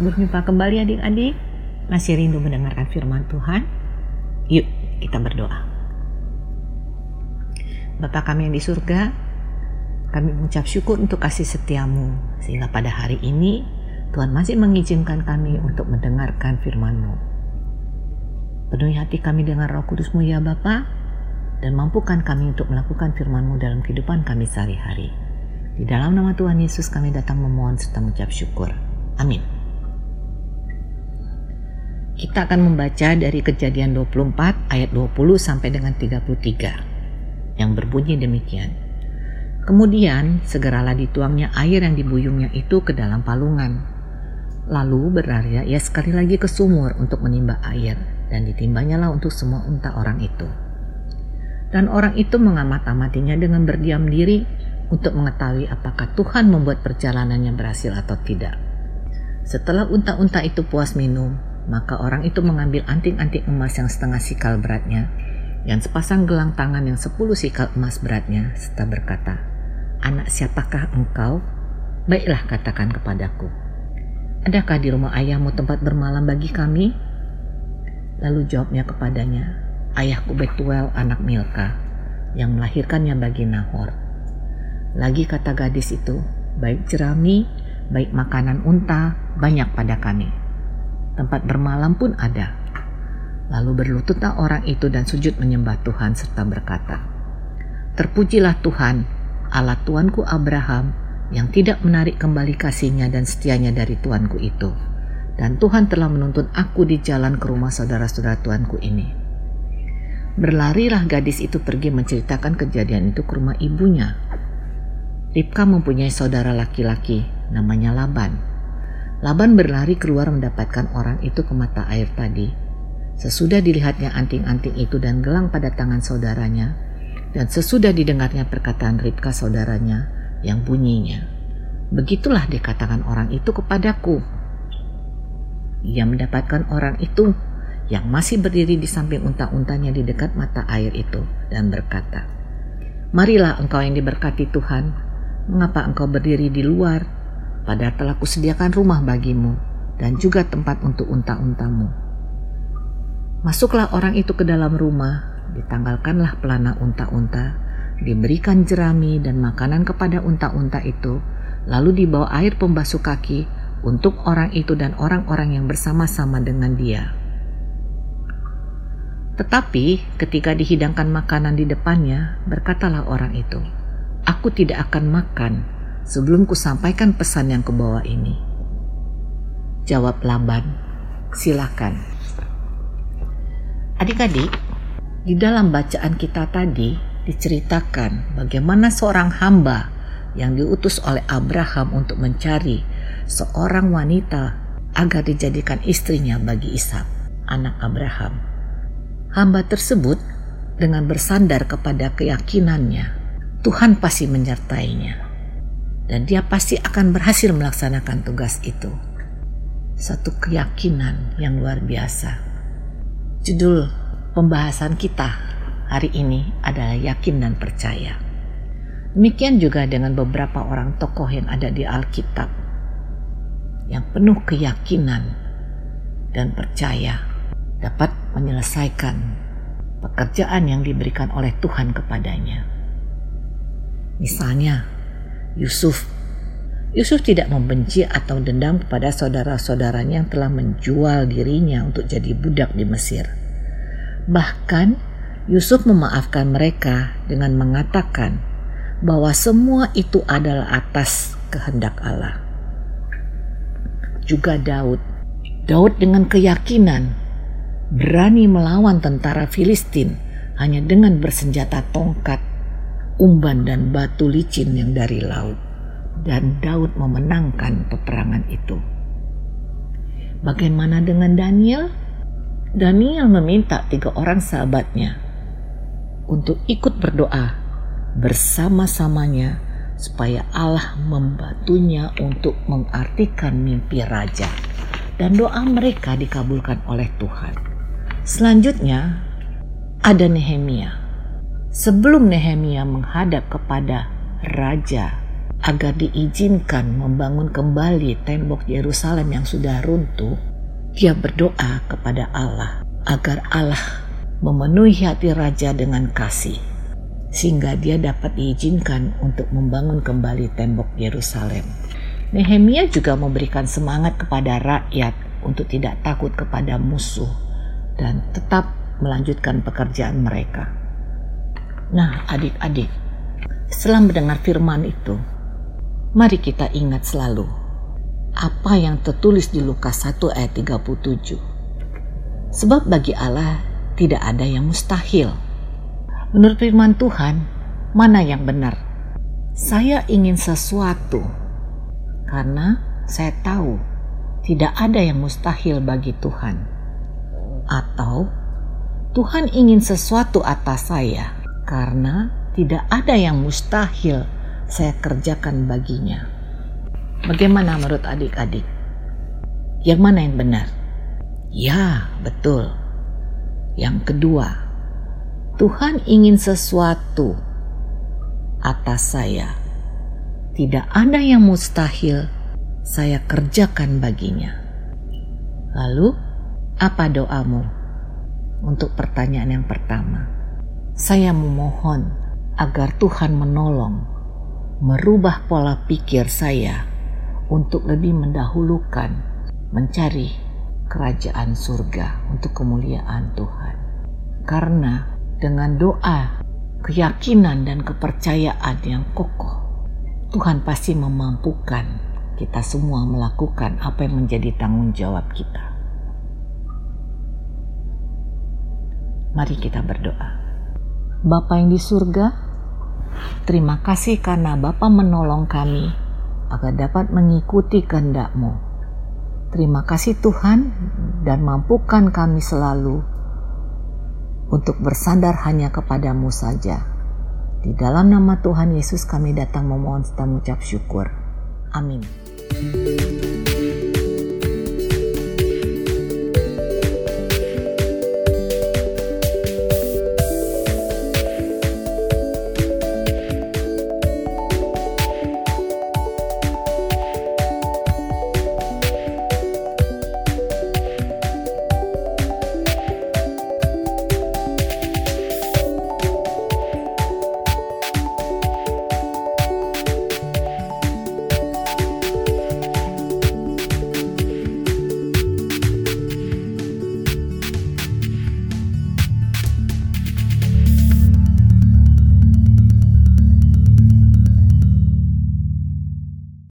Berjumpa kembali adik-adik. Masih rindu mendengarkan firman Tuhan? Yuk kita berdoa. Bapa kami yang di surga, kami mengucap syukur untuk kasih setiamu sehingga pada hari ini Tuhan masih mengizinkan kami untuk mendengarkan firman-Mu. Penuhi hati kami dengan roh kudus-Mu ya Bapa, dan mampukan kami untuk melakukan firman-Mu dalam kehidupan kami sehari-hari. Di dalam nama Tuhan Yesus kami datang memohon serta mengucap syukur. Amin. Kita akan membaca dari kejadian 24 ayat 20 sampai dengan 33 yang berbunyi demikian. Kemudian segeralah dituangnya air yang dibuyungnya itu ke dalam palungan. Lalu berlari ia sekali lagi ke sumur untuk menimba air dan ditimbanya lah untuk semua unta orang itu. Dan orang itu mengamat-amatinya dengan berdiam diri untuk mengetahui apakah Tuhan membuat perjalanannya berhasil atau tidak. Setelah unta-unta itu puas minum, maka orang itu mengambil anting-anting emas yang setengah sikal beratnya dan sepasang gelang tangan yang sepuluh sikal emas beratnya serta berkata, Anak siapakah engkau? Baiklah katakan kepadaku. Adakah di rumah ayahmu tempat bermalam bagi kami? Lalu jawabnya kepadanya, Ayahku Betuel anak Milka, yang melahirkannya bagi Nahor. Lagi kata gadis itu, baik jerami baik makanan unta, banyak pada kami. Tempat bermalam pun ada. Lalu berlututlah orang itu dan sujud menyembah Tuhan serta berkata, Terpujilah Tuhan, Allah Tuanku Abraham, yang tidak menarik kembali kasihnya dan setianya dari Tuanku itu. Dan Tuhan telah menuntun aku di jalan ke rumah saudara-saudara Tuanku ini. Berlarilah gadis itu pergi menceritakan kejadian itu ke rumah ibunya. Ribka mempunyai saudara laki-laki, namanya Laban. Laban berlari keluar mendapatkan orang itu ke mata air tadi. Sesudah dilihatnya anting-anting itu dan gelang pada tangan saudaranya, dan sesudah didengarnya perkataan Ribka saudaranya yang bunyinya, Begitulah dikatakan orang itu kepadaku. Ia mendapatkan orang itu yang masih berdiri di samping unta-untanya di dekat mata air itu dan berkata, Marilah engkau yang diberkati Tuhan, mengapa engkau berdiri di luar Padahal telah kusediakan rumah bagimu dan juga tempat untuk unta-untamu. Masuklah orang itu ke dalam rumah, ditanggalkanlah pelana unta-unta, diberikan jerami dan makanan kepada unta-unta itu, lalu dibawa air pembasuh kaki untuk orang itu dan orang-orang yang bersama-sama dengan dia. Tetapi ketika dihidangkan makanan di depannya, berkatalah orang itu, "Aku tidak akan makan sebelum ku sampaikan pesan yang kubawa ini? Jawab Laban, silakan. Adik-adik, di dalam bacaan kita tadi diceritakan bagaimana seorang hamba yang diutus oleh Abraham untuk mencari seorang wanita agar dijadikan istrinya bagi Ishak, anak Abraham. Hamba tersebut dengan bersandar kepada keyakinannya, Tuhan pasti menyertainya dan dia pasti akan berhasil melaksanakan tugas itu. Satu keyakinan yang luar biasa. Judul pembahasan kita hari ini adalah yakin dan percaya. Demikian juga dengan beberapa orang tokoh yang ada di Alkitab yang penuh keyakinan dan percaya dapat menyelesaikan pekerjaan yang diberikan oleh Tuhan kepadanya. Misalnya, Yusuf. Yusuf tidak membenci atau dendam kepada saudara-saudaranya yang telah menjual dirinya untuk jadi budak di Mesir. Bahkan Yusuf memaafkan mereka dengan mengatakan bahwa semua itu adalah atas kehendak Allah. Juga Daud. Daud dengan keyakinan berani melawan tentara Filistin hanya dengan bersenjata tongkat umban dan batu licin yang dari laut. Dan Daud memenangkan peperangan itu. Bagaimana dengan Daniel? Daniel meminta tiga orang sahabatnya untuk ikut berdoa bersama-samanya supaya Allah membantunya untuk mengartikan mimpi raja dan doa mereka dikabulkan oleh Tuhan. Selanjutnya ada Nehemia Sebelum Nehemia menghadap kepada raja agar diizinkan membangun kembali tembok Yerusalem yang sudah runtuh, dia berdoa kepada Allah agar Allah memenuhi hati raja dengan kasih sehingga dia dapat diizinkan untuk membangun kembali tembok Yerusalem. Nehemia juga memberikan semangat kepada rakyat untuk tidak takut kepada musuh dan tetap melanjutkan pekerjaan mereka. Nah, adik-adik, setelah mendengar firman itu, mari kita ingat selalu apa yang tertulis di Lukas 1 ayat 37. Sebab bagi Allah tidak ada yang mustahil. Menurut firman Tuhan, mana yang benar? Saya ingin sesuatu karena saya tahu tidak ada yang mustahil bagi Tuhan. Atau Tuhan ingin sesuatu atas saya karena tidak ada yang mustahil saya kerjakan baginya. Bagaimana menurut adik-adik? Yang mana yang benar? Ya, betul. Yang kedua, Tuhan ingin sesuatu atas saya. Tidak ada yang mustahil saya kerjakan baginya. Lalu, apa doamu untuk pertanyaan yang pertama? Saya memohon agar Tuhan menolong merubah pola pikir saya untuk lebih mendahulukan mencari kerajaan surga untuk kemuliaan Tuhan. Karena dengan doa, keyakinan, dan kepercayaan yang kokoh, Tuhan pasti memampukan kita semua melakukan apa yang menjadi tanggung jawab kita. Mari kita berdoa. Bapa yang di surga, terima kasih karena Bapa menolong kami agar dapat mengikuti kehendak-Mu. Terima kasih Tuhan dan mampukan kami selalu untuk bersandar hanya kepadamu saja. Di dalam nama Tuhan Yesus kami datang memohon serta mengucap syukur. Amin.